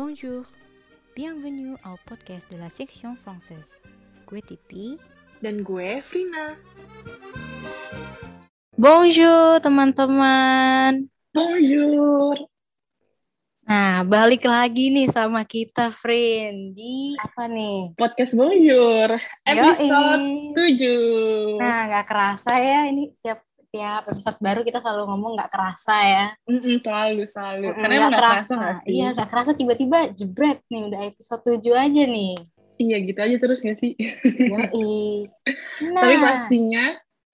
Bonjour, bienvenue au podcast de la section française. Gue Titi. Dan gue Frina. Bonjour teman-teman. Bonjour. Nah, balik lagi nih sama kita, friend. Di apa nih? Podcast Bonjour, episode Yoi. 7. Nah, nggak kerasa ya ini tiap tiap episode baru kita selalu ngomong nggak kerasa ya. Mm-mm, selalu, selalu. Mm, Karena nggak nggak kerasa. kerasa nggak sih? Iya, nggak kerasa tiba-tiba jebret nih udah episode 7 aja nih. Iya, gitu aja terus gak sih? Yoi. Nah, Tapi pastinya,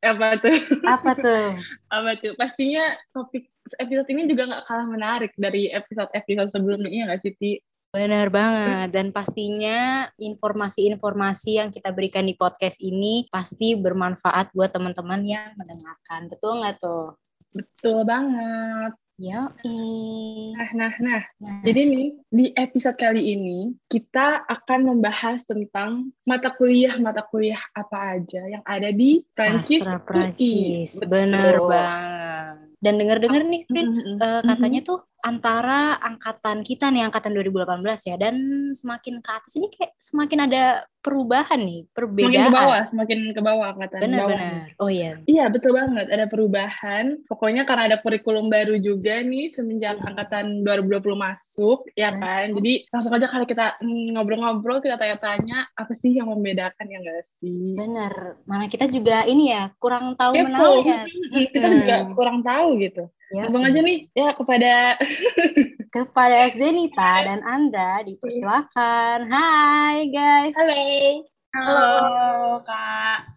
apa tuh? apa tuh? apa tuh? Pastinya topik episode ini juga nggak kalah menarik dari episode-episode sebelumnya, nggak sih, Ti? Benar banget. Dan pastinya informasi-informasi yang kita berikan di podcast ini pasti bermanfaat buat teman-teman yang mendengarkan. Betul nggak tuh? Betul banget. Yoi. Nah, nah, nah. Nah, Jadi nih, di episode kali ini, kita akan membahas tentang mata kuliah-mata kuliah apa aja yang ada di Prancis sastra. Prancis. Bener banget. Dan denger-denger nih, Frin, Mm-mm. eh, katanya tuh antara angkatan kita nih, angkatan 2018 ya, dan semakin ke atas ini kayak semakin ada perubahan nih, Semakin perbedaan. ke bawah, semakin ke bawah angkatan bawah. Benar-benar. Oh iya. Iya, betul banget. Ada perubahan. Pokoknya karena ada kurikulum baru juga nih semenjak Iya. angkatan 2020 masuk, ya Benar. kan? Jadi langsung aja kali kita ngobrol-ngobrol, kita tanya-tanya apa sih yang membedakan ya nggak sih? Bener. Mana kita juga ini ya, kurang tahu menau ya. Kita juga kurang tahu gitu. Ya, Langsung aja nih ya kepada kepada Zenita dan Andra dipersilakan. Hai guys. halo. Halo, Kak.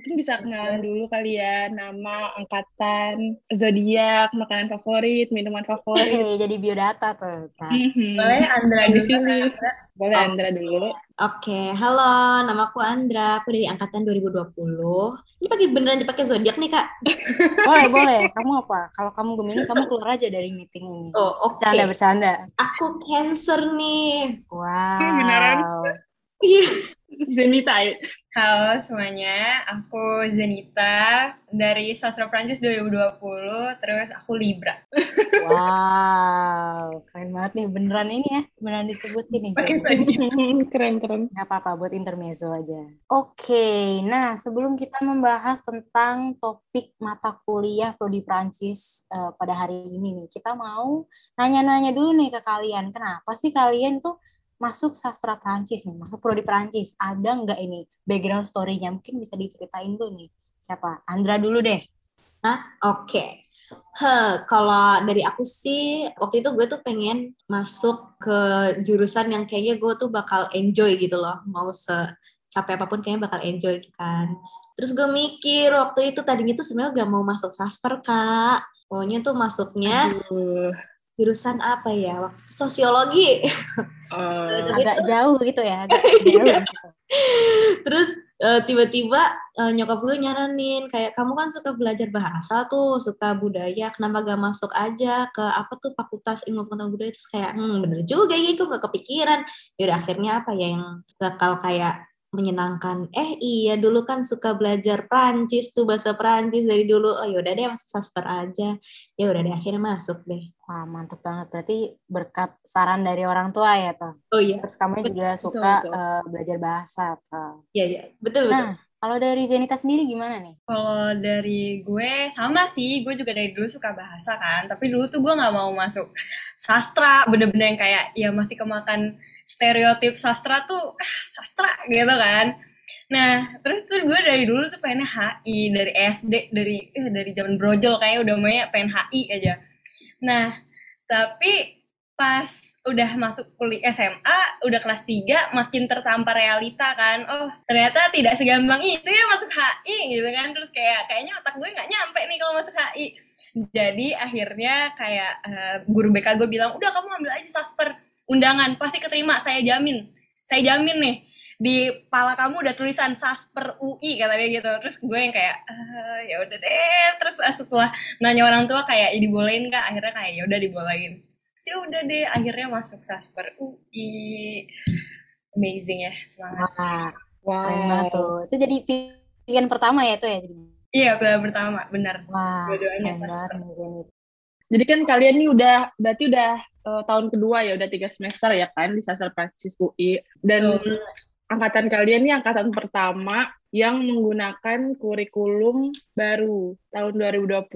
Mungkin bisa kenalan dulu kali ya nama, angkatan, zodiak, makanan favorit, minuman favorit. Hehe, jadi biodata tuh. Kak. Mhm. Boleh Andra Di sini. Boleh Oh. Andra dulu. Oke, halo, namaku Andra, aku dari angkatan 2020. Ini pakai beneran dipakai zodiak nih, Kak? Boleh, boleh. Kamu apa? Kalau kamu Gemini, kamu keluar aja dari meeting ini. Oh, oke. Bercanda, bercanda. Aku Cancer nih. Wow. beneran? Iya. Zenita. Halo semuanya, aku Zenita dari Sastra Prancis 2020, terus aku Libra. Wow. Keren banget nih. Beneran ini ya. Beneran disebutin nih. Keren keren. Gak apa-apa, buat intermezzo aja. Oke, nah sebelum kita membahas tentang topik mata kuliah prodi Prancis eh, pada hari ini nih, kita mau nanya-nanya dulu nih ke kalian. Kenapa sih kalian tuh masuk sastra Prancis nih, masuk prodi Prancis? Ada nggak ini background story-nya? Mungkin bisa diceritain dulu nih. Siapa? Andra dulu deh. Oke. Heh, kalau dari aku sih, waktu itu gue tuh pengen masuk ke jurusan yang kayaknya gue tuh bakal enjoy gitu loh. Mau secapek apa pun kayaknya bakal enjoy kan. Terus gue mikir waktu itu tadinya tuh sebenarnya gak mau masuk sasper, Kak. Pokoknya tuh masuknya Aduh. Jurusan apa ya? Waktu itu sosiologi. Oh. Agak jauh gitu ya, agak jauh. Gitu. Terus eh, tiba-tiba eh, nyokap gue nyaranin kayak kamu kan suka belajar bahasa tuh, suka budaya, kenapa gak masuk aja ke apa tuh Fakultas Ilmu Pengetahuan Budaya terus kayak hmm bener juga ya itu gak kepikiran. Yaudah akhirnya apa ya yang bakal kayak menyenangkan. Eh iya dulu kan suka belajar Prancis tuh bahasa Prancis dari dulu. Oh yaudah deh masuk sasper aja. Ya udah deh akhirnya masuk deh. Wah, mantep banget. Berarti berkat saran dari orang tua ya, toh. Oh iya. Terus kamu Betul, juga suka betul. eh, belajar bahasa, toh. Iya iya. Betul betul. Nah, kalau dari Zenita sendiri gimana nih? Kalau dari gue sama sih, gue juga dari dulu suka bahasa kan, tapi dulu tuh gue nggak mau masuk sastra, bener-bener yang kayak ya masih kemakan stereotip sastra tuh ah, sastra gitu kan. Nah, terus tuh gue dari dulu tuh pengennya HI dari SD dari eh, dari zaman brojol kayak udah maunya pengen HI aja. Nah, tapi pas udah masuk kuliah SMA, udah kelas 3, makin tertampar realita kan. Oh, ternyata tidak segampang itu ya masuk HI gitu kan. Terus kayak kayaknya otak gue nggak nyampe nih kalau masuk HI. Jadi akhirnya kayak eh, guru BK gue bilang, udah kamu ambil aja sasper undangan, pasti keterima, saya jamin. Saya jamin nih, di pala kamu udah tulisan sasper UI kata dia gitu. Terus gue yang kayak, "Eh, ya udah deh. Terus eh, setelah nanya orang tua kayak, "Ya dibolehin nggak? Akhirnya kayak, ya udah dibolehin. Sih udah deh, akhirnya masuk sasper UI. Amazing ya, semangat. Banget Wow. tuh. Itu jadi pilihan pertama ya tuh ya? Iya, benar pertama, benar. Wah, keren banget Zenit. Jadi kan kalian nih udah berarti udah uh, tahun kedua ya udah tiga semester ya kan di sastra Prancis UI dan. Angkatan kalian ini angkatan pertama yang menggunakan kurikulum baru tahun 2020.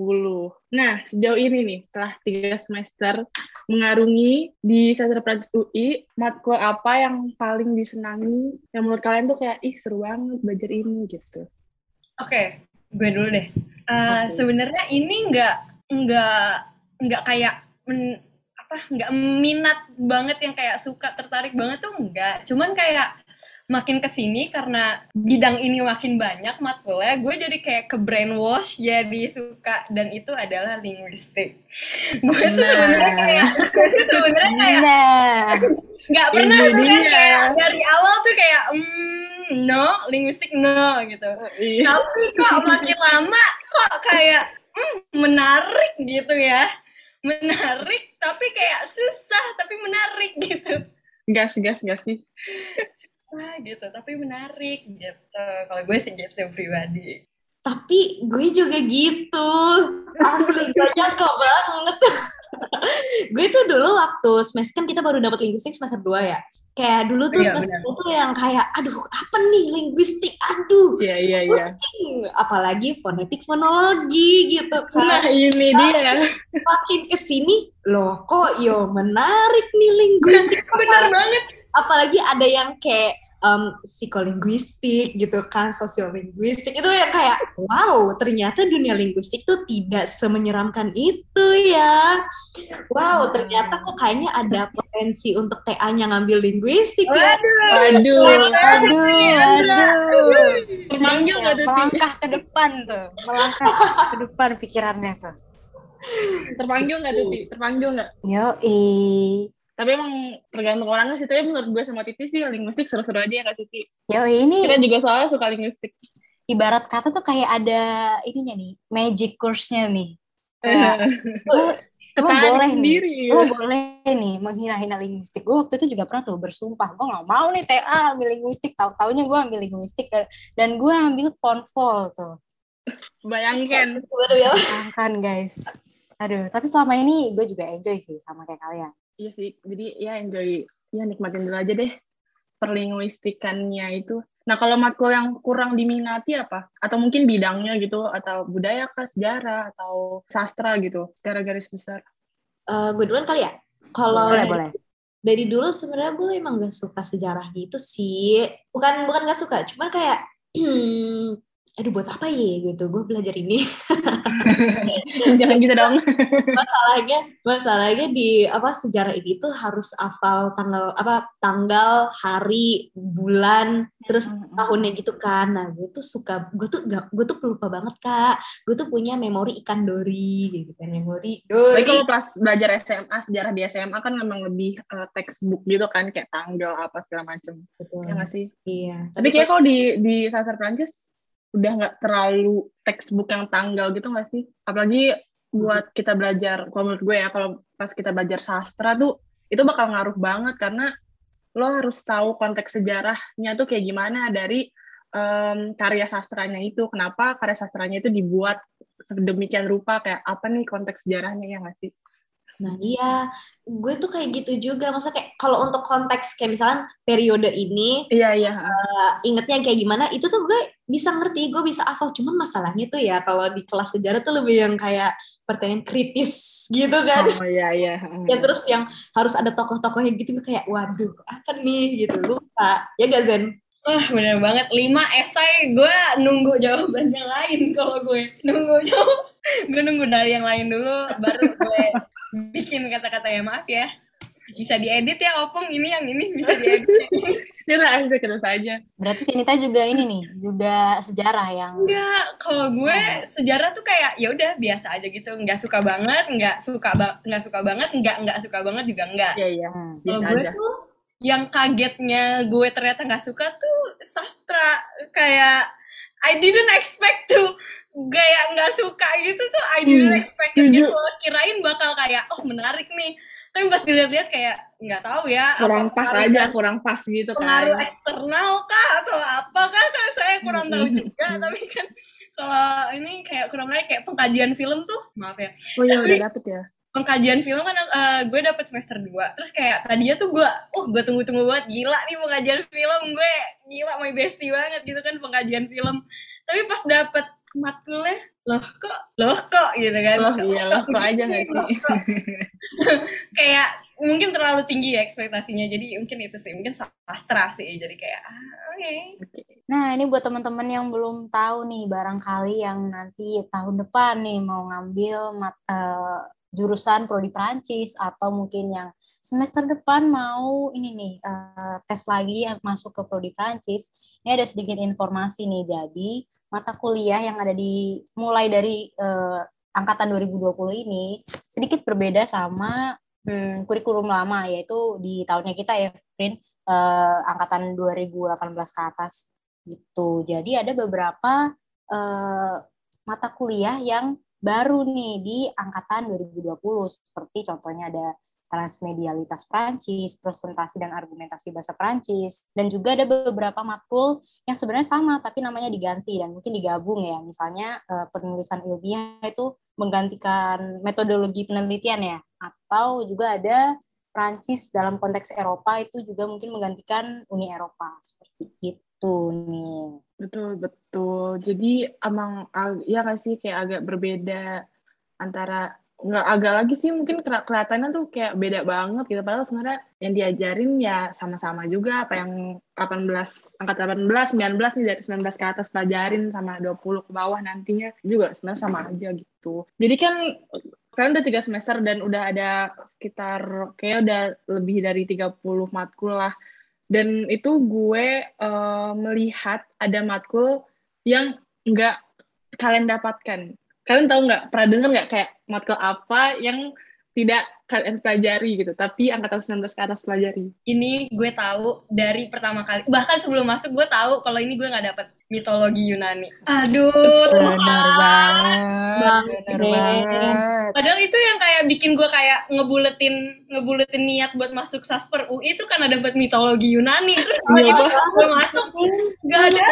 Nah, sejauh ini nih, setelah tiga semester mengarungi di sastra Prancis UI, matkul apa yang paling disenangi, yang menurut kalian tuh kayak, ih seru banget belajar ini gitu. Oke, gue dulu deh. Uh, Oke. Sebenarnya ini nggak nggak nggak kayak men- apa nggak minat banget yang kayak suka tertarik banget tuh enggak. Cuman kayak makin ke sini karena bidang ini makin banyak matkulnya, gue jadi kayak ke brainwash jadi suka. Dan itu adalah linguistik. Gue tuh Nah. sebenarnya kayak sebenarnya kayak Nah, nggak pernah tuh kan kayak dari awal tuh kayak mm, no linguistik no gitu. Iya. tapi kok makin lama kok kayak mm, menarik gitu ya. Menarik tapi kayak susah tapi menarik gitu. Gas, gas, gas sih. Susah gitu tapi menarik gitu kalau gue sih gitu pribadi Tapi gue juga gitu. Asli gak nyangka banget. gue tuh dulu waktu semester kan kita baru dapat linguistik semester 2 ya. Kayak dulu tuh Iya, semester 2 tuh yang kayak aduh apa nih linguistik aduh Iya, iya, iya. apalagi fonetik fonologi gitu Nah, kan ini dia. makin ke sini loh kok yo menarik nih linguistik benar banget apalagi ada yang kayak um, psikolinguistik gitu kan sosiolinguistik itu yang kayak wow ternyata dunia linguistik tuh tidak semenyeramkan itu ya wow ternyata kok kayaknya ada potensi untuk TA-nya ngambil linguistik ya waduh Waduh. aduh, aduh. Nggak tuh, Ti? melangkah ke depan tuh, melangkah ke depan pikirannya tuh. Terpanggil nggak tuh? Terpanggil nggak? Yo, Tapi emang tergantung orangnya sih. Tapi menurut gue sama Titi sih linguistik seru-seru aja ya Kak Titi. yo ini Kita juga soalnya suka linguistik. ibarat kata tuh kayak ada ininya nih, magic course-nya nih. Kayak, lo, lo Ketarik boleh nih, sendiri. lo boleh nih menghina-hina linguistik. Gue waktu itu juga pernah tuh bersumpah, gue gak mau nih TA ambil linguistik. Tahu-taunya gue ambil linguistik dan, dan gue ambil konvol tuh. Bayangkan. Baru ya Kan guys. Aduh, tapi selama ini gue juga enjoy sih sama kayak kalian. Iya sih. Jadi ya enjoy. Ya nikmatin dulu aja deh. Perlinguistikannya itu. Nah kalau matkul yang kurang diminati apa? Atau mungkin bidangnya gitu. Atau budaya kah, sejarah, atau sastra gitu. Secara garis besar. Eh, gue duluan kali ya kalau Boleh, boleh. dari dulu sebenarnya gue emang gak suka sejarah gitu sih bukan bukan gak suka cuman kayak aduh buat apa ya gitu gue belajar ini Jangan gitu dong. masalahnya masalahnya di apa sejarah ini tuh harus hafal tanggal apa tanggal hari bulan terus tahunnya gitu kan nah gue tuh suka gue tuh gak gue tuh pelupa banget kak gue tuh punya memori ikan dori gitu kan memori Tapi dori kalau pas belajar SMA, sejarah di SMA kan memang lebih eh, textbook gitu kan. Kayak tanggal apa segala macem. Betul. Ya nggak sih? iya Tapi kayak kalau di di sastra Prancis udah nggak terlalu textbook yang tanggal gitu nggak sih? Apalagi buat kita belajar, kalau menurut gue ya, kalau pas kita belajar sastra tuh itu bakal ngaruh banget karena lo harus tahu konteks sejarahnya tuh kayak gimana dari em, karya sastranya itu. Kenapa karya sastranya itu dibuat sedemikian rupa kayak apa nih konteks sejarahnya ya nggak sih? Nah iya, gue tuh kayak gitu juga. Maksudnya kayak kalau untuk konteks kayak misalnya periode ini, Iya iya. uh, ingetnya kayak gimana, itu tuh gue bisa ngerti, gue bisa hafal. Cuman masalahnya tuh ya kalau di kelas sejarah tuh lebih yang kayak pertanyaan kritis gitu kan. Oh iya iya. Ya terus yang harus ada tokoh-tokohnya gitu gue kayak, waduh apa nih gitu, lupa. Ya gak Zen? Wah bener banget, 5 esai gue nunggu jawabannya lain kalau gue Nunggu jawab, gue nunggu dari yang lain dulu baru gue bikin kata-kata ya maaf ya Bisa diedit ya Opung, ini yang ini bisa diedit Ini lah aja terus aja. Berarti Sinita juga ini nih, juga sejarah yang Enggak, kalau gue sejarah tuh kayak ya udah biasa aja gitu nggak suka banget, nggak suka ba nggak suka banget, nggak nggak suka banget juga enggak Iya iya. Hmm. Kalau gue aja. tuh yang kagetnya gue ternyata nggak suka tuh sastra kayak I didn't expect to kayak nggak suka gitu tuh I didn't Hmm, expect it gitu kirain bakal kayak oh menarik nih. Tapi pas dilihat-lihat kayak nggak tahu ya Kurang apa pas pengaruh- aja, kurang pas gitu pengaruh kan. eksternal kah atau apa kah kan? Saya kurang tahu Hmm. juga. Tapi kan kalau ini kayak kurang lain kayak pengkajian film tuh maaf ya. Oh iya udah dapet ya. pengkajian film kan uh, gue dapet semester 2 terus kayak tadinya tuh gue uh gue tunggu-tunggu banget gila nih pengkajian film gue. Gila my bestie banget gitu kan pengkajian film. Tapi pas dapet matkulnya loh kok? Loh kok? Gitu kan. Loh iya loh kok aja nggak sih? kayak mungkin terlalu tinggi ya ekspektasinya. Jadi mungkin itu sih. Mungkin sastra sih. Jadi kayak ah, oke. Okay. Nah, ini buat teman-teman yang belum tahu nih, barangkali yang nanti tahun depan nih mau ngambil mat, uh, jurusan prodi Perancis atau mungkin yang semester depan mau ini nih uh, tes lagi yang masuk ke prodi Perancis. Ini ada sedikit informasi nih. Jadi, mata kuliah yang ada di mulai dari uh, angkatan 2020 ini sedikit berbeda sama hmm, kurikulum lama yaitu di tahunnya kita ya, Frin, uh, angkatan 2018 ke atas gitu. Jadi ada beberapa uh, mata kuliah yang baru nih di angkatan 2020 seperti contohnya ada transmedialitas Prancis, presentasi dan argumentasi bahasa Prancis, dan juga ada beberapa matkul yang sebenarnya sama tapi namanya diganti dan mungkin digabung ya. Misalnya uh, penulisan ilmiah itu menggantikan metodologi penelitian ya, atau juga ada Prancis dalam konteks Eropa itu juga mungkin menggantikan Uni Eropa seperti itu gitu nih. Betul, betul. Jadi emang ya nggak sih kayak agak berbeda antara nggak agak lagi sih mungkin kelihatannya tuh kayak beda banget gitu padahal sebenarnya yang diajarin ya sama-sama juga apa yang 18 angkat 18 19 nih dari 19 ke atas pelajarin sama 20 ke bawah nantinya juga sebenarnya sama aja gitu jadi kan kalian udah tiga semester dan udah ada sekitar kayak udah lebih dari 30 matkul lah dan itu gue uh, melihat ada matkul yang nggak kalian dapatkan. Kalian tahu nggak? Pernah dengar nggak kayak matkul apa yang tidak kalian pelajari gitu, tapi angkatan 19 ke atas pelajari. Ini gue tahu dari pertama kali, bahkan sebelum masuk gue tahu kalau ini gue nggak dapet mitologi Yunani. Aduh, benar banget, benar banget. Padahal itu yang kayak bikin gue kayak ngebuletin ngebuletin niat buat masuk sasper UI itu karena dapat mitologi Yunani. Terus iya, gue masuk, gak ada,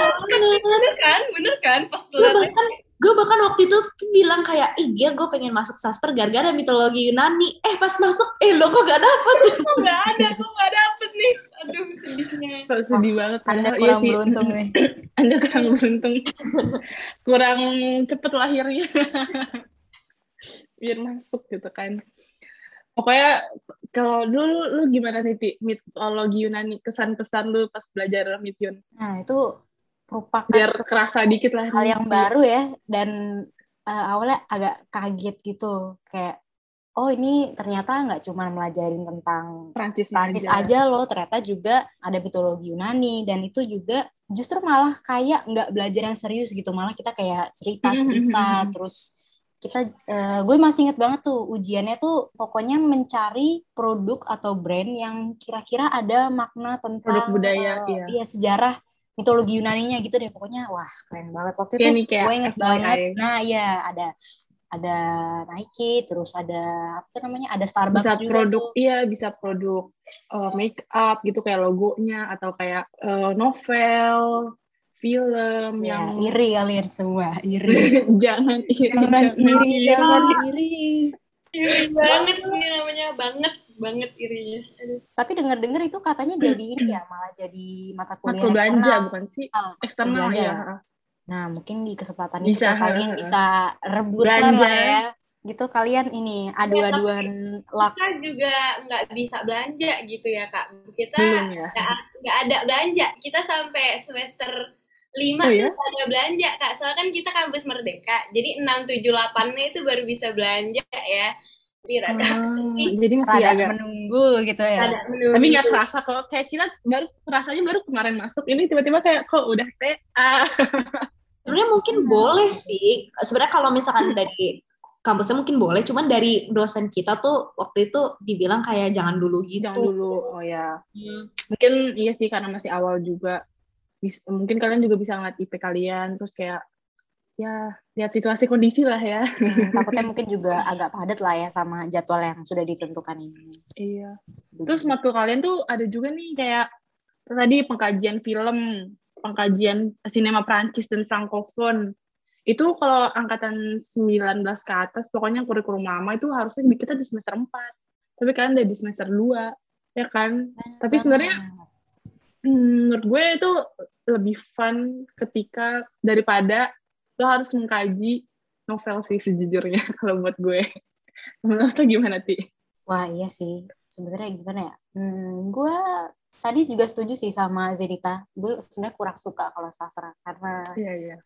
bener kan, bener kan, pas bahkan gue bahkan waktu itu bilang kayak ih gue pengen masuk sasper gara-gara mitologi Yunani. Eh pas masuk eh lo kok gak dapet? Gak ada? Gue gak dapet nih? Aduh sedihnya. So, sedih banget anda kurang ya beruntung nih. Anda kurang beruntung. Kurang cepet lahirnya. Biar masuk gitu kan. Pokoknya kalau dulu lu gimana nih mitologi Yunani kesan-kesan lu pas belajar mition? Nah itu merupakan biar kerasa dikit lah. hal yang baru ya dan uh, awalnya agak kaget gitu. Kayak oh ini ternyata nggak cuma melajarin tentang Prancis, Prancis aja. aja loh ternyata juga ada mitologi Yunani dan itu juga justru malah kayak nggak belajar yang serius gitu. Malah kita kayak cerita cerita terus kita uh, gue masih inget banget tuh ujiannya tuh pokoknya mencari produk atau brand yang kira-kira ada makna tentang produk budaya uh, iya. iya sejarah mitologi Yunani-nya gitu deh pokoknya wah keren banget. Waktu itu nih, gue inget banget. Nah iya ada ada Nike terus ada apa tuh namanya ada Starbucks bisa juga produk tuh. iya bisa produk uh, make up gitu kayak logonya atau kayak uh, novel film ya, yang iri kalian semua iri. Jangan iri jangan, jangan iri jangan iri. Iri banget ini namanya banget banget irinya. Tapi dengar-dengar itu katanya jadi ini ya, malah jadi mata kuliah mata belanja bukan sih? Oh, eksternal ya. Nah, mungkin di kesempatan ini bisa, kalian bisa rebutan lah ya. Gitu kalian ini adu-aduan ya, lak. Kita juga nggak bisa belanja gitu ya, Kak. Kita ya. nggak ada belanja. Kita sampai semester lima oh, ya? tuh ada belanja kak soalnya kan kita kampus merdeka jadi enam tujuh delapannya itu baru bisa belanja ya jadi rada hmm, jadi masih rada agak menunggu gitu ya. Menunggu. tapi nggak kerasa kalau kayak kita baru rasanya baru kemarin masuk. Ini tiba-tiba kayak kok udah TA sebenarnya mungkin boleh sih. Sebenarnya kalau misalkan dari kampusnya mungkin boleh. Cuman dari dosen kita tuh waktu itu dibilang kayak jangan dulu gitu. jangan dulu. Oh ya. Hmm. mungkin iya sih karena masih awal juga. Mungkin kalian juga bisa ngeliat IP kalian terus kayak ya lihat situasi kondisi lah ya. Hmm, takutnya mungkin juga agak padat lah ya sama jadwal yang sudah ditentukan ini. Iya. Terus matkul kalian tuh ada juga nih kayak tadi pengkajian film, pengkajian sinema Prancis dan Francophone. itu kalau angkatan 19 ke atas pokoknya kurikulum lama itu harusnya kita di semester 4 tapi kalian udah di semester 2 ya kan tapi sebenarnya hmm, menurut gue itu lebih fun ketika daripada lo harus mengkaji novel sih sejujurnya kalau buat gue. Menurut lo gimana ti? Wah iya sih. Sebenarnya gimana ya? Hmm, gue tadi juga setuju sih sama Zedita. Gue sebenarnya kurang suka kalau sastra karena iya iya.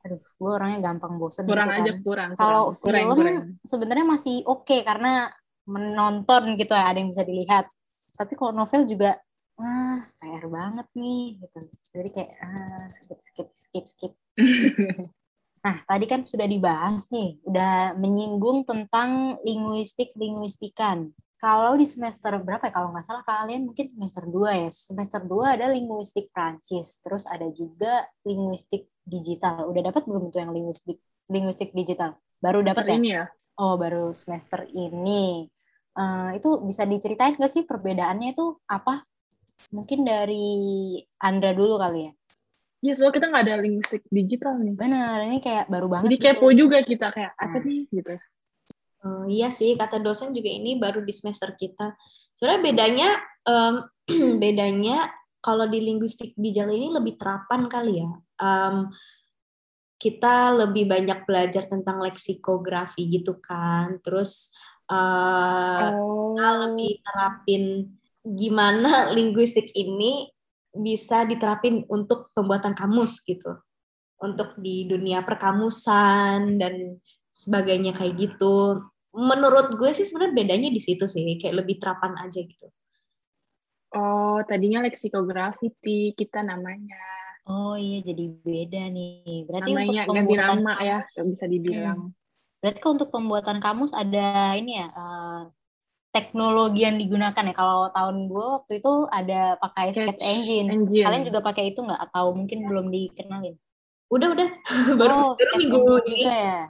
aduh gue orangnya gampang bosen kurang gitu aja kan. kurang kalau kurang, film sebenarnya masih oke okay, karena menonton gitu ya ada yang bisa dilihat. Tapi kalau novel juga ah PR banget nih gitu. Jadi kayak ah skip skip skip skip nah tadi kan sudah dibahas nih udah menyinggung tentang linguistik linguistikan kalau di semester berapa ya? Kalau nggak salah kalian mungkin semester 2 ya. Semester 2 ada linguistik Prancis terus ada juga linguistik digital. Udah dapat belum itu yang linguistik linguistik digital? Baru dapat ya? ini ya? Oh baru semester ini. Uh, itu bisa diceritain nggak sih perbedaannya itu apa? Mungkin dari Andra dulu kali ya Iya, soalnya kita nggak ada linguistik digital nih. Benar, ini kayak baru banget. Jadi kepo gitu. juga kita kayak apa nah. nih gitu. Uh, iya sih, kata dosen juga ini baru di semester kita. Sebenarnya bedanya um, bedanya kalau di linguistik digital ini lebih terapan kali ya. Um, kita lebih banyak belajar tentang leksikografi gitu kan. Terus uh, oh. kita lebih terapin gimana linguistik ini bisa diterapin untuk pembuatan kamus gitu. Untuk di dunia perkamusan dan sebagainya kayak gitu. Menurut gue sih sebenarnya bedanya di situ sih, kayak lebih terapan aja gitu. Oh, tadinya leksikografi kita namanya. Oh iya, jadi beda nih. Berarti namanya untuk ganti nama ya, bisa dibilang. Hmm. Berarti kalau untuk pembuatan kamus ada ini ya, uh, teknologi yang digunakan ya. Kalau tahun gue waktu itu ada pakai sketch, sketch engine. engine. Kalian juga pakai itu nggak? Atau mungkin belum dikenalin? Udah udah. baru oh, baru minggu juga ya.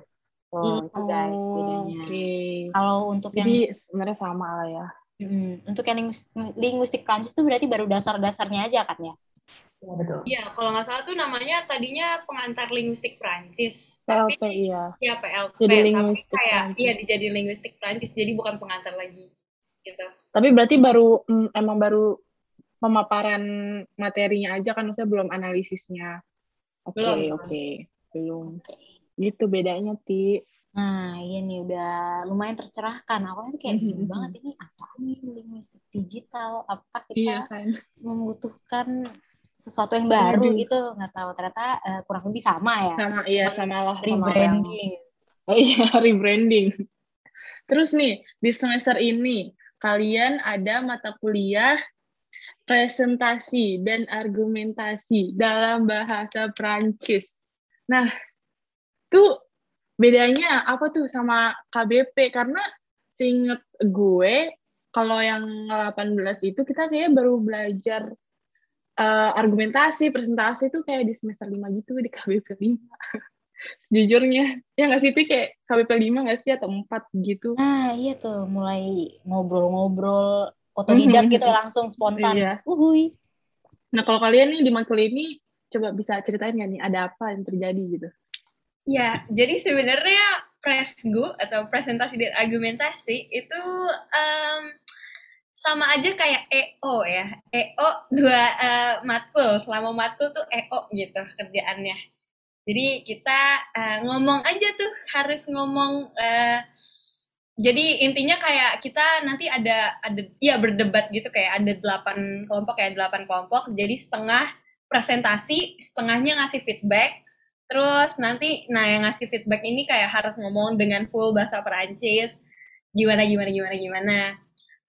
Oh, itu guys bedanya. Okay. Kalau untuk Jadi yang sebenarnya sama lah ya. Hmm, untuk yang linguistik Prancis tuh berarti baru dasar-dasarnya aja kan ya? Iya betul. Iya, kalau nggak salah tuh namanya tadinya pengantar linguistik Prancis. PLP tapi, iya. Iya PLP. Jadi tapi linguistik kayak Prancis. iya dijadi linguistik Prancis, jadi bukan pengantar lagi gitu. Tapi berarti baru mm, emang baru pemaparan materinya aja kan maksudnya belum analisisnya. Oke, okay, oke. Okay. Belum. Okay gitu bedanya ti nah iya nih udah lumayan tercerahkan aku kan kayak bingung banget ini apa nih linguistik digital apakah kita iya, kan? membutuhkan sesuatu yang baru Aduh. gitu nggak tahu. Ternyata uh, kurang lebih sama ya? Sama iya sama lah rebranding? Oh iya rebranding. Terus nih di semester ini kalian ada mata kuliah presentasi dan argumentasi dalam bahasa Prancis. Nah, tuh bedanya apa tuh sama KBP karena seinget gue kalau yang 18 itu kita kayak baru belajar uh, argumentasi, presentasi itu kayak di semester 5 gitu di KBP 5. Sejujurnya, ya nggak sih, itu kayak KBP 5 nggak sih, atau 4 gitu. Nah, iya tuh, mulai ngobrol-ngobrol, otodidak gitu langsung spontan. Iya. Uhui. Nah, kalau kalian nih di matkul ini, coba bisa ceritain nggak nih, ada apa yang terjadi gitu? Ya, jadi sebenarnya presgu atau presentasi dan argumentasi itu um, sama aja kayak EO ya. EO dua uh, matkul, selama matkul tuh EO gitu kerjaannya. Jadi kita uh, ngomong aja tuh harus ngomong uh, jadi intinya kayak kita nanti ada ada ya berdebat gitu kayak ada delapan kelompok kayak delapan kelompok jadi setengah presentasi setengahnya ngasih feedback Terus nanti, nah yang ngasih feedback ini kayak harus ngomong dengan full bahasa Perancis, gimana gimana gimana gimana.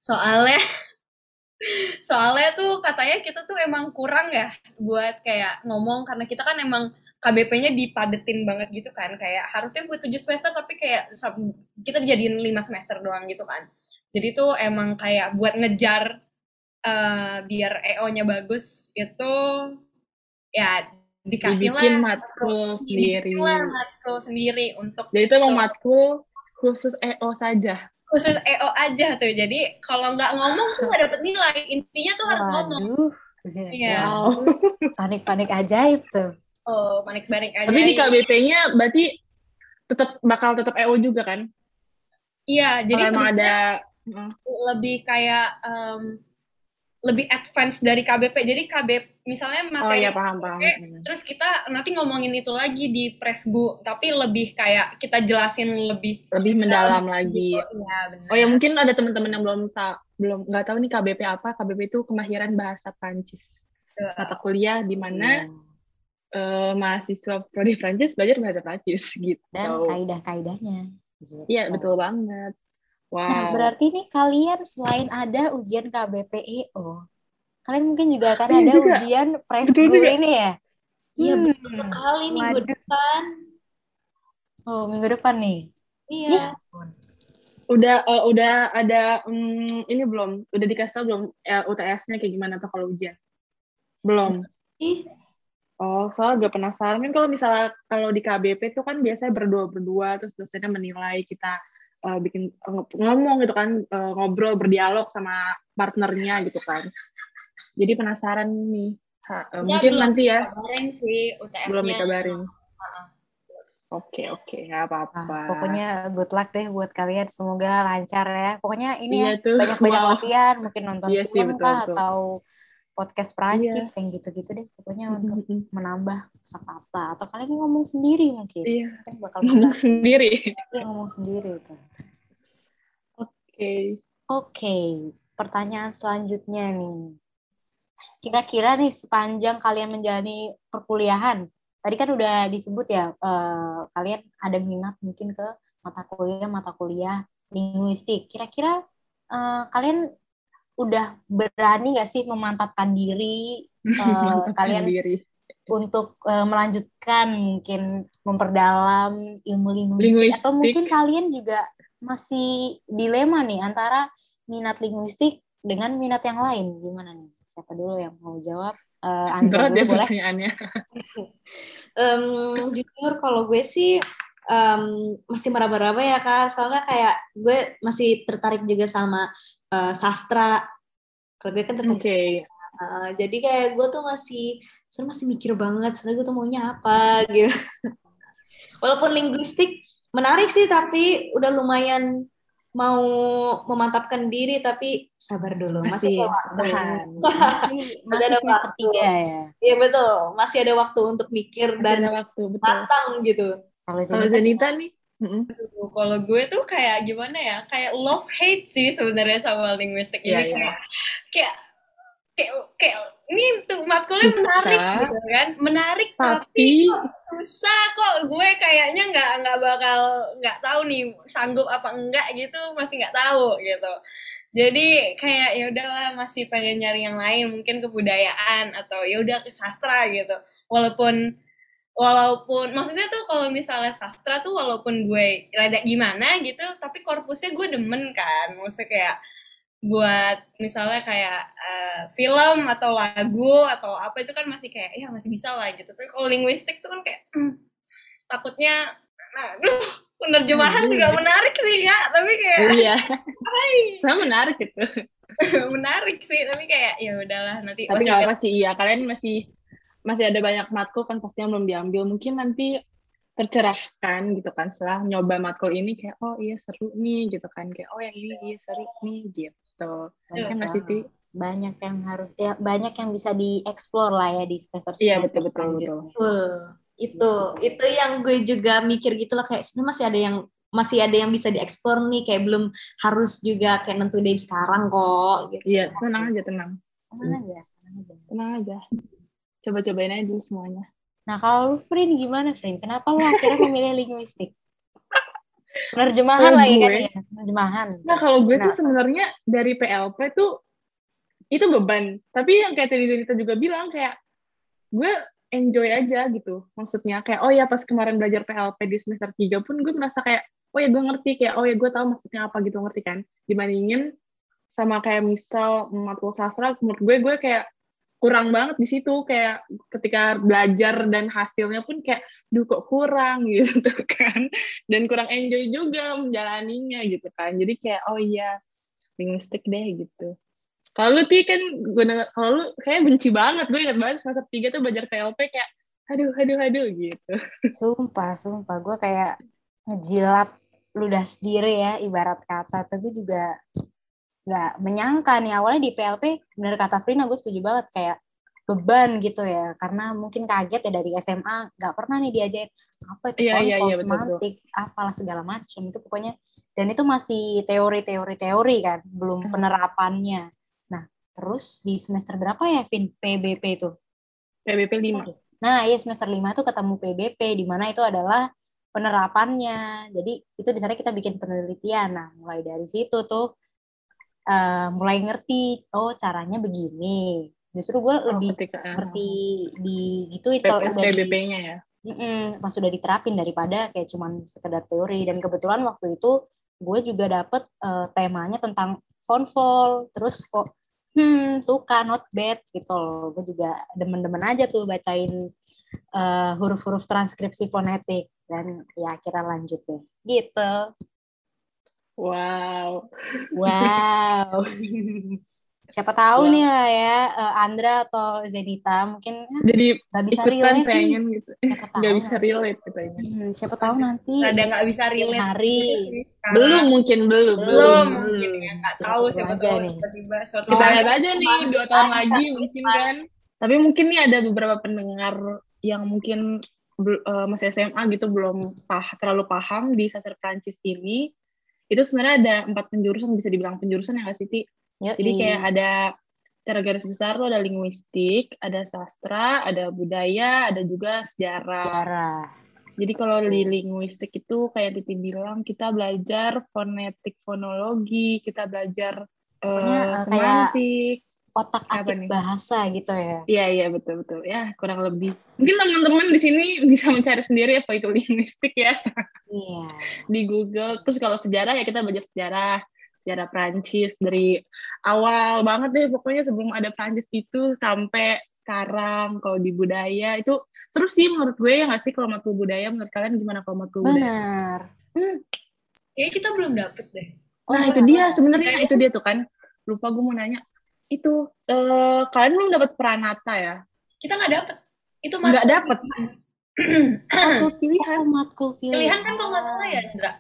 Soalnya, soalnya tuh katanya kita tuh emang kurang ya buat kayak ngomong karena kita kan emang KBP-nya dipadetin banget gitu kan kayak harusnya buat tujuh semester tapi kayak kita dijadiin lima semester doang gitu kan jadi tuh emang kayak buat ngejar uh, biar EO-nya bagus itu ya dikasih bikin matkul sendiri. matkul sendiri untuk Jadi itu emang matkul khusus EO saja. Khusus EO aja tuh. Jadi kalau nggak ngomong tuh nggak dapet nilai. Intinya tuh harus ngomong. Iya. Wow. Panik-panik ajaib tuh. Oh, panik-panik aja. Tapi di KBP-nya berarti tetap bakal tetap EO juga kan? Iya, jadi Kalau emang ada lebih kayak em, lebih advance dari KBP. Jadi KBP misalnya Oh materi iya paham paham. KBP, Hmm. terus kita nanti ngomongin itu lagi di Presbu, tapi lebih kayak kita jelasin lebih Lebih mendalam lagi. Iya, benar. Oh ya mungkin ada teman-teman yang belum tahu belum nggak tahu nih KBP apa. KBP itu kemahiran bahasa Prancis. Mata kuliah di mana Iya. eh, mahasiswa prodi Prancis belajar bahasa Prancis gitu. Dan kaidah-kaidahnya. Iya betul banget. Wow. Nah, berarti nih kalian selain ada ujian KBPIO, kalian mungkin juga akan ada juga. ujian Betul juga. ini ya? Iya Hmm. betul sekali minggu Waduh. depan. Oh, minggu depan nih. Iya. Udah eh, udah ada hmm, ini belum? Udah dikasih tahu belum eh, UTS-nya kayak gimana tuh kalau ujian? Belum. Ih, Oh, soalnya agak penasaran kan kalau misalnya kalau di KBP tuh kan biasanya berdua-berdua terus dosennya menilai kita eh, bikin ng- ngomong gitu kan eh, ngobrol berdialog sama partnernya gitu kan. Jadi penasaran nih. Ha- eh, Ya, mungkin belum nanti ya Kabarin sih UTS-nya. belum dikabarin. Heeh. Oke, oke, nggak apa-apa. Ah, pokoknya good luck deh buat kalian. Semoga lancar ya. Pokoknya ini Iya ya, tuh, banyak-banyak wow. latihan, mungkin nonton Iya sih, film betul, kah betul. atau podcast Prancis Iya. yang gitu-gitu deh. Pokoknya untuk menambah kosakata atau kalian ngomong sendiri mungkin. Iya, Kan bakal ngomong berlatih. sendiri. Iya, ngomong sendiri itu. Oke. Oke, pertanyaan selanjutnya nih. Kira-kira nih sepanjang kalian menjalani perkuliahan, tadi kan udah disebut ya, eh, kalian ada minat mungkin ke mata kuliah mata kuliah linguistik. Kira-kira eh, kalian udah berani nggak sih memantapkan diri eh, kalian sendiri. untuk eh, melanjutkan mungkin memperdalam ilmu linguistik, Linguistik. atau mungkin kalian juga masih dilema nih antara minat linguistik dengan minat yang lain gimana nih siapa dulu yang mau jawab Eh, Andra dulu boleh pertanyaannya. Em, jujur kalau gue sih em, masih meraba-raba ya kak. Soalnya kayak gue masih tertarik juga sama eh, sastra. Kalau gue kan tertarik Oke. Uh, jadi kayak gue tuh masih sebenarnya masih mikir banget sebenarnya gue tuh maunya apa gitu. Walaupun linguistik menarik sih tapi udah lumayan mau memantapkan diri tapi sabar dulu. Masih, Masih ada waktu. masih masih ada semester waktu. tiga ya. Iya betul. Masih ada waktu untuk mikir Masih dan waktu, betul. matang gitu kalau Kalau Zenita nih. Aduh, Kalau gue tuh kayak gimana ya? Kayak love hate sih sebenarnya sama linguistik Iya, ini. Iya. kayak kayak kayak kayak ini tuh matkulnya menarik gitu kan? Menarik tapi, Tapi kok susah? Kok gue kayaknya nggak nggak bakal nggak tahu nih sanggup apa enggak gitu masih nggak tahu gitu. Jadi kayak ya udahlah masih pengen nyari yang lain mungkin kebudayaan atau ya udah ke sastra gitu. Walaupun walaupun maksudnya tuh kalau misalnya sastra tuh walaupun gue rada gimana gitu tapi korpusnya gue demen kan. Maksudnya kayak buat misalnya kayak eh, film atau lagu atau apa itu kan masih kayak ya masih bisa lah gitu. Tapi kalau linguistik tuh kan kayak hmm, takutnya nah aduh penerjemahan juga menarik sih ya tapi kayak iya, saya menarik gitu. menarik sih tapi kayak ya udahlah nanti Tapi nggak apa sih, iya. Kalian masih masih ada banyak matkul kan pasti yang belum diambil. Mungkin nanti tercerahkan gitu kan setelah nyoba matkul ini kayak oh iya seru nih gitu kan kayak oh yang ini iya seru nih gitu. Kan yang- Siti? banyak yang harus ya banyak yang bisa dieksplor lah ya di semester Iya, betul, betul. Betul. itu itu yang gue juga mikir gitu loh kayak sebenarnya masih ada yang masih ada yang bisa dieksplor nih kayak belum harus juga kayak nentu dari sekarang kok gitu. Iya, tenang aja, tenang. Tenang aja, tenang aja. Tenang aja. Coba-cobain aja dulu semuanya. Nah, kalau lu, Frin, gimana, Frin? Kenapa lu akhirnya memilih linguistik? Penerjemahan lagi kan ya? Penerjemahan. Nah, kalau gue tuh Kenapa? sebenarnya dari PLP tuh itu beban. Tapi yang kayak tadi Zanita juga bilang kayak gue enjoy aja gitu. Maksudnya kayak oh ya pas kemarin belajar PLP di semester 3 pun gue merasa kayak oh ya gue ngerti kayak oh ya gue tahu maksudnya apa gitu ngerti kan. Dibandingin sama kayak misal matkul sastra menurut gue gue kayak kurang banget di situ. Kayak ketika belajar dan hasilnya pun kayak duh kok kurang gitu kan. Dan kurang enjoy juga menjalaninya gitu kan. Jadi kayak oh iya linguistik deh gitu. Kalau lu kan gue kalau lu kayak benci banget. Gue ingat banget semester tiga tuh belajar PLP kayak aduh aduh aduh gitu. Sumpah, sumpah. Gue kayak ngejilat ludah sendiri ya, ibarat kata. Tapi juga nggak menyangka nih. Awalnya di PLP, bener kata Frina, gue setuju banget. Kayak beban gitu ya. Karena mungkin kaget ya dari SMA. Nggak pernah nih diajarin apa itu Iya, iya, iya, betul, semantik, apalah segala macam. Itu pokoknya. Dan itu masih teori-teori-teori kan. Belum Hmm. penerapannya. Nah, terus di semester berapa ya, Vin? PBP itu? PBP 5 Nah, iya semester 5 itu ketemu PBP di mana itu adalah penerapannya. Jadi itu di sana kita bikin penelitian. Nah, mulai dari situ tuh eh, mulai ngerti oh caranya begini. Justru gue oh, lebih ketika ngerti di gitu kalau PPS udah di, PBP-nya ya? Mm-mm, pas sudah diterapin daripada kayak cuman sekedar teori. Dan kebetulan waktu itu gue juga dapet eh, temanya tentang fonfol terus kok hmm suka not bad gitu loh. Gue juga demen-demen aja tuh bacain eh, huruf-huruf transkripsi fonetik. Dan ya akhirnya lanjut deh. Gitu wow wow siapa tahu Wow. nih lah ya eh, Andra atau Zenita mungkin jadi nggak bisa relate nih. pengen gitu nggak bisa relate katanya Hmm, siapa tahu nanti Ada nggak bisa relate hari. sekarang. belum mungkin belum belum Belum. mungkin ya nggak tahu siapa tahu nih. tiba-tiba suatu kita lihat aja nih dua tahun lagi mungkin kan tapi mungkin nih ada beberapa pendengar yang mungkin eh, masih SMA gitu belum pah terlalu paham di sastra Prancis ini itu sebenarnya ada empat penjurusan bisa dibilang penjurusan ya nggak sih Ti? Yoi. jadi kayak ada secara garis besar tuh ada linguistik ada sastra ada budaya ada juga sejarah sejarah jadi kalau di linguistik itu kayak Titi bilang kita belajar fonetik fonologi kita belajar Pokoknya, kayak semantik otak Apa atik nih? bahasa gitu ya. Iya iya betul betul. Ya kurang lebih. Mungkin teman-teman di sini bisa mencari sendiri apa itu linguistik ya. Iya. Di Google. Terus kalau sejarah ya kita belajar sejarah. Sejarah Prancis dari awal banget deh pokoknya sebelum ada Prancis itu sampai sekarang. Kalau di budaya itu terus sih menurut gue ya nggak sih? Kalau matkul budaya menurut kalian gimana kalau matkul budaya? benar. Kayaknya kita belum dapet deh. Oh, Nah itu dia sebenarnya itu dia tuh kan. Lupa gue mau nanya itu eh, kalian belum dapat pranata ya? kita nggak dapet itu Nggak matkul dapet. pilihan. Matkul pilihan. Oh, matkul pilihan. pilihan kan kalau nggak salah ya Indra?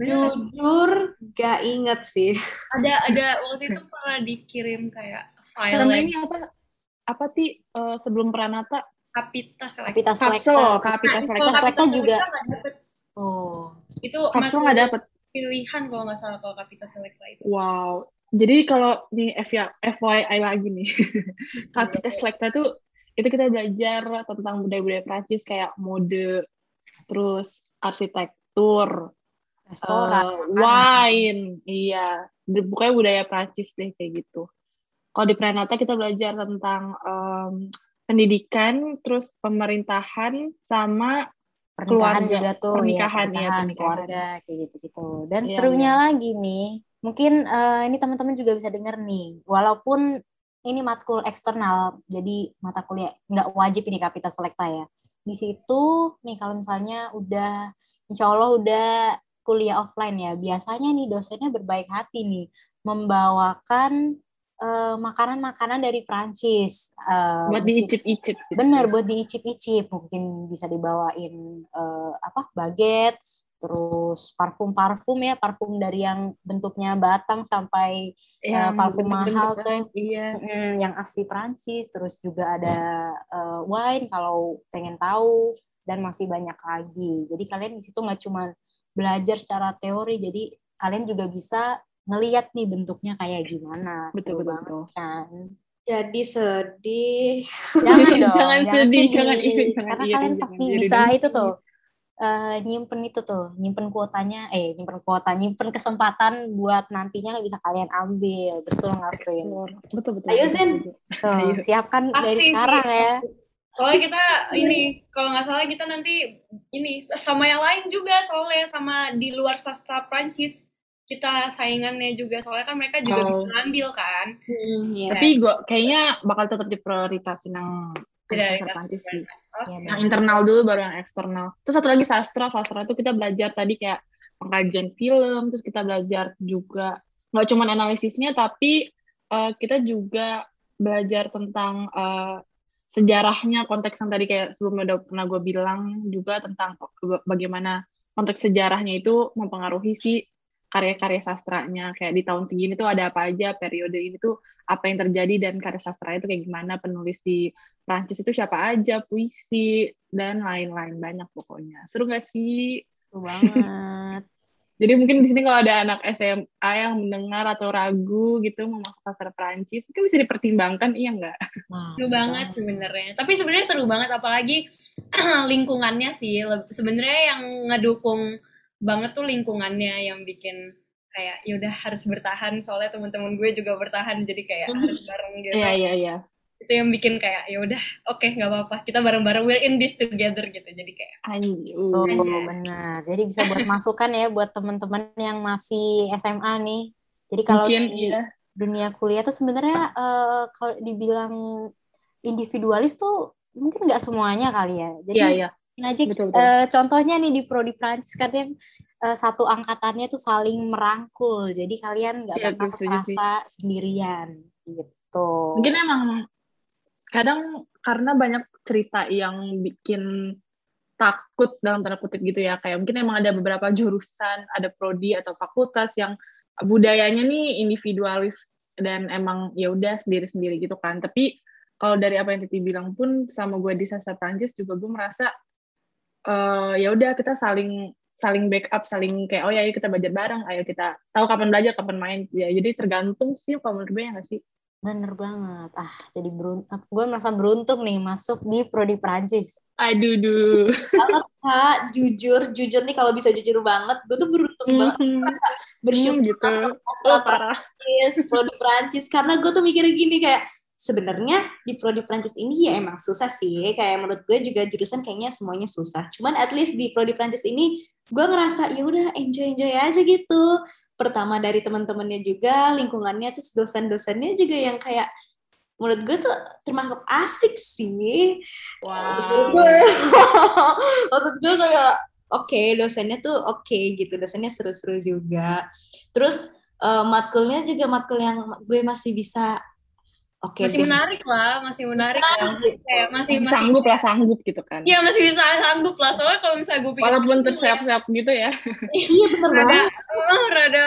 Jujur gak inget sih. ada ada waktu itu pernah dikirim kayak file Sama ini apa? Apa ti eh, sebelum pranata? kapita selekta Kapita selekta. kapita Nah, selekta. kapita juga. selekta nggak dapet. Oh. itu matkul nggak dapet. pilihan kalau nggak salah kalau kapita selekta itu Wow. Jadi kalau nih FYI, lagi nih, kapita selekta tuh itu kita belajar tentang budaya-budaya Prancis kayak mode, terus arsitektur, Restoran. eh, wine, iya, pokoknya budaya Prancis deh kayak gitu. Kalau di Pranata kita belajar tentang em, pendidikan, terus pemerintahan, sama pernikahan keluarga. juga tuh Pernikahan, ya, iya, pernikahan, pernikahan. keluarga kayak gitu-gitu. Dan Iya, serunya lagi nih, mungkin eh, ini teman-teman juga bisa denger nih, walaupun ini matkul eksternal, jadi mata kuliah nggak wajib ini kapita selekta ya. Di situ nih kalau misalnya udah, insya Allah udah kuliah offline ya, biasanya nih dosennya berbaik hati nih, membawakan eh, makanan-makanan dari Prancis. Eh, buat diicip-icip. gitu. Bener buat diicip-icip mungkin bisa dibawain eh, apa baget terus parfum-parfum ya parfum dari yang bentuknya batang sampai Yang parfum bentuk-bentuk mahal tuh. Iya. mm, yang asli Prancis terus juga ada eh, wine kalau pengen tahu dan masih banyak lagi jadi kalian di situ nggak cuma belajar secara teori jadi kalian juga bisa ngeliat nih bentuknya kayak gimana Betul, Seru betul, banget betul. kan Jadi sedih. jangan dong Jangan sedih, jangan iri, jangan karena iri, kalian jangan pasti iri bisa itu tuh eh, nyimpen itu tuh nyimpen kuotanya eh nyimpen kuota nyimpen kesempatan buat nantinya bisa kalian ambil betul nggak Prin? Betul betul. Ayo, betul, Zen. betul. tuh Ayo. siapkan Pasti dari sekarang ya soalnya kita ini kalau nggak salah kita nanti ini sama yang lain juga soalnya sama di luar sastra Prancis kita saingannya juga soalnya kan mereka juga Oh. bisa ambil kan Hmm, iya. Tapi gua kayaknya bakal tetap diprioritasin yang Tidak sastra Prancis sih. Oke. Iya, Yang internal dulu baru yang eksternal. Terus satu lagi sastra, sastra itu kita belajar tadi kayak pengkajian film, terus kita belajar juga nggak cuma analisisnya tapi eh, kita juga belajar tentang eh, sejarahnya konteks yang tadi kayak sebelumnya udah pernah gue bilang juga tentang bagaimana konteks sejarahnya itu mempengaruhi si karya-karya sastranya kayak di tahun segini tuh ada apa aja periode ini tuh apa yang terjadi dan karya sastra itu kayak gimana penulis di Prancis itu siapa aja puisi dan lain-lain banyak pokoknya seru gak sih seru banget jadi mungkin di sini kalau ada anak SMA yang mendengar atau ragu gitu mau masuk sastra Prancis, mungkin bisa dipertimbangkan, iya nggak? seru banget sebenarnya. Tapi sebenarnya seru banget, apalagi lingkungannya sih. Sebenarnya yang ngedukung banget tuh lingkungannya yang bikin kayak yaudah harus bertahan soalnya teman-teman gue juga bertahan jadi kayak harus bareng gitu. Iya iya iya itu yang bikin kayak ya udah oke okay, nggak apa-apa kita bareng-bareng we're in this together gitu jadi kayak Anjir. oh benar jadi bisa buat masukan ya buat teman-teman yang masih SMA nih jadi kalau Mungkin, di iya. dunia kuliah tuh sebenarnya uh, kalau dibilang individualis tuh mungkin nggak semuanya kali ya jadi iya, iya. Aja betul, betul. Uh, contohnya nih di prodi Prancis kan uh, satu angkatannya tuh saling merangkul. Jadi kalian nggak iya, bakal terasa sendirian gitu. Mungkin emang kadang karena banyak cerita yang bikin takut dalam tanda kutip gitu ya. Kayak mungkin emang ada beberapa jurusan ada prodi atau fakultas yang budayanya nih individualis dan emang ya udah sendiri-sendiri gitu kan. Tapi kalau dari apa yang Titi bilang pun sama gue di sastra Prancis juga gue merasa uh, ya udah kita saling saling backup saling kayak oh ya ayo kita belajar bareng ayo kita tahu kapan belajar kapan main ya jadi tergantung sih kalau menurut gue ya nggak sih Bener banget. Ah, jadi beruntung. Gue merasa beruntung nih masuk di prodi Prancis. Aduh, duh. Kak. Jujur, jujur nih kalau bisa jujur banget. Gue tuh beruntung mm -hmm. banget. Merasa bersyukur mm, gitu. masuk oh, Prancis, prodi Prancis. Karena gue tuh mikirnya gini kayak, sebenarnya di prodi Prancis ini ya emang susah sih. Kayak menurut gue juga jurusan kayaknya semuanya susah. Cuman at least di prodi Prancis ini gue ngerasa ya udah enjoy enjoy aja gitu pertama dari teman-temannya juga lingkungannya terus dosen-dosennya juga yang kayak menurut gue tuh termasuk asik sih wow. menurut gue menurut gue kayak oke okay, dosennya tuh oke okay, gitu dosennya seru-seru juga terus uh, matkulnya juga matkul yang gue masih bisa Oke, masih deh. menarik lah, masih menarik lah. Kayak masih, masih sanggup lah sanggup gitu kan. Iya masih bisa sanggup lah. Soalnya kalau misalnya gue pikir walaupun tersiap-siap gitu ya. iya benar banget. Oh, rada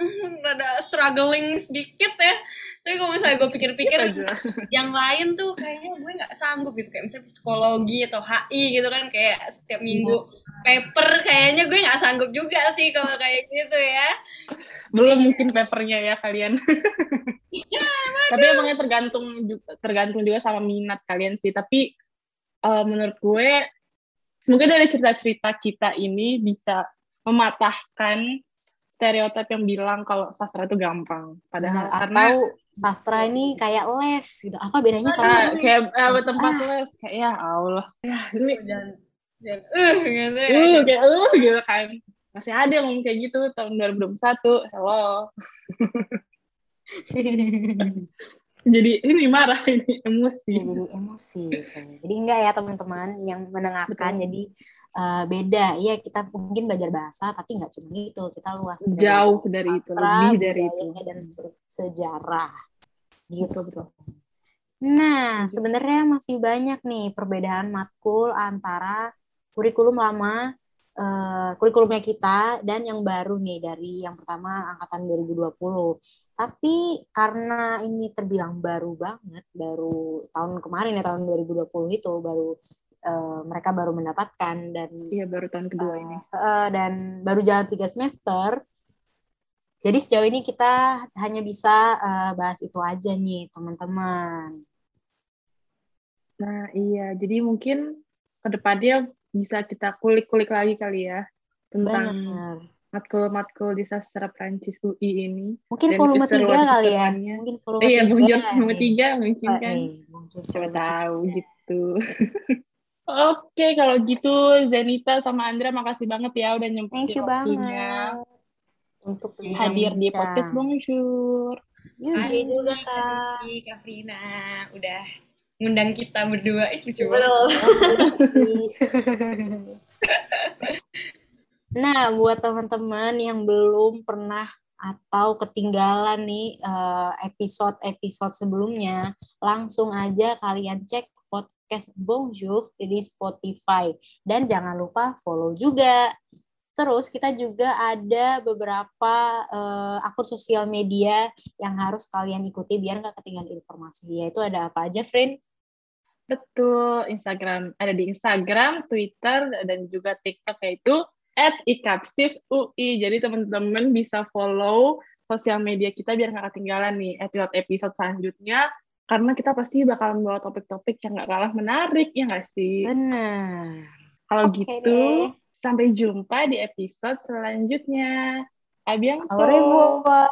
rada struggling sedikit ya. Tapi kalau misalnya gue pikir-pikir yang lain tuh kayaknya gue nggak sanggup gitu. Kayak misalnya psikologi atau HI gitu kan kayak setiap minggu paper kayaknya gue nggak sanggup juga sih kalau kayak gitu ya. Belum mungkin papernya ya kalian. ya, tapi emangnya tergantung tergantung juga sama minat kalian sih. Tapi uh, menurut gue semoga dari cerita-cerita kita ini bisa mematahkan stereotip yang bilang kalau sastra itu gampang. Padahal nah, karena atau sastra ini kayak les gitu. Apa bedanya sama les? kayak uh, tempat ah. les? Kayak ya Allah. Ya ini jangan uh gitu ya. uh kayak uh gitu kan. Masih ada yang ngomong kayak gitu tahun 2021 hello jadi ini marah ini emosi. Ya, jadi emosi gitu. jadi enggak ya teman-teman yang mendengarkan. Betul. jadi uh, beda. Ya kita mungkin belajar bahasa tapi nggak cuma itu kita luas jauh dari, itu lebih dari itu. dan sejarah. Gitu betul nah sebenarnya masih banyak nih perbedaan matkul antara kurikulum lama uh, kurikulumnya kita dan yang baru nih dari yang pertama angkatan 2020 tapi karena ini terbilang baru banget, baru tahun kemarin ya tahun 2020 itu baru uh, mereka baru mendapatkan dan iya baru tahun kedua uh, ini uh, dan baru jalan tiga semester. Jadi sejauh ini kita hanya bisa uh, bahas itu aja nih teman-teman. Nah iya, jadi mungkin ke depannya bisa kita kulik-kulik lagi kali ya tentang Benar matkul-matkul di sastra Prancis UI ini. Mungkin Dan volume tiga kali ya. Mungkin volume iya, tiga. volume tiga mungkin oh, kan. Iya, Coba tahu gitu. Oke, kalau gitu Zenita sama Andra makasih banget ya udah nyempetin waktunya. Untuk hadir di podcast Bonjour. Terima juga Kak. Kak Frina udah ngundang kita berdua. Ih, lucu banget. Nah, buat teman-teman yang belum pernah atau ketinggalan nih eh, episode-episode sebelumnya, langsung aja kalian cek podcast Bonjour di Spotify. Dan jangan lupa follow juga. Terus kita juga ada beberapa uh, akun sosial media yang harus kalian ikuti biar nggak ketinggalan informasi. Yaitu ada apa aja, friend? Betul, Instagram. Ada di Instagram, Twitter, dan juga TikTok yaitu at ikapsisui. Jadi teman-teman bisa follow sosial media kita biar nggak ketinggalan nih episode-episode selanjutnya. Karena kita pasti bakal membawa topik-topik yang nggak kalah menarik, ya nggak sih? Benar. Kalau okay gitu, deh Sampai jumpa di episode selanjutnya. Au revoir.